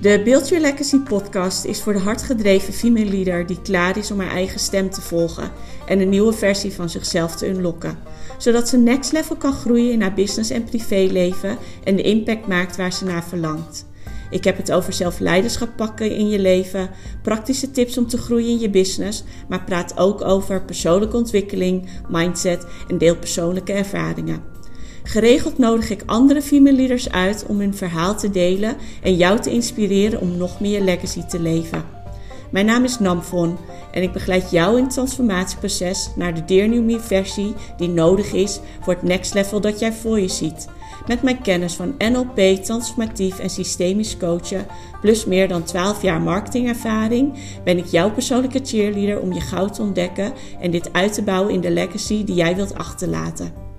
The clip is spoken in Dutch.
De Build Your Legacy podcast is voor de hardgedreven female leader die klaar is om haar eigen stem te volgen en een nieuwe versie van zichzelf te unlocken. Zodat ze next level kan groeien in haar business en privéleven en de impact maakt waar ze naar verlangt. Ik heb het over zelf leiderschap pakken in je leven, praktische tips om te groeien in je business, maar praat ook over persoonlijke ontwikkeling, mindset en deel persoonlijke ervaringen. Geregeld nodig ik andere female leaders uit om hun verhaal te delen en jou te inspireren om nog meer legacy te leven. Mijn naam is Namfon en ik begeleid jou in het transformatieproces naar de Dear versie die nodig is voor het next level dat jij voor je ziet. Met mijn kennis van NLP, transformatief en systemisch coachen, plus meer dan 12 jaar marketingervaring, ben ik jouw persoonlijke cheerleader om je goud te ontdekken en dit uit te bouwen in de legacy die jij wilt achterlaten.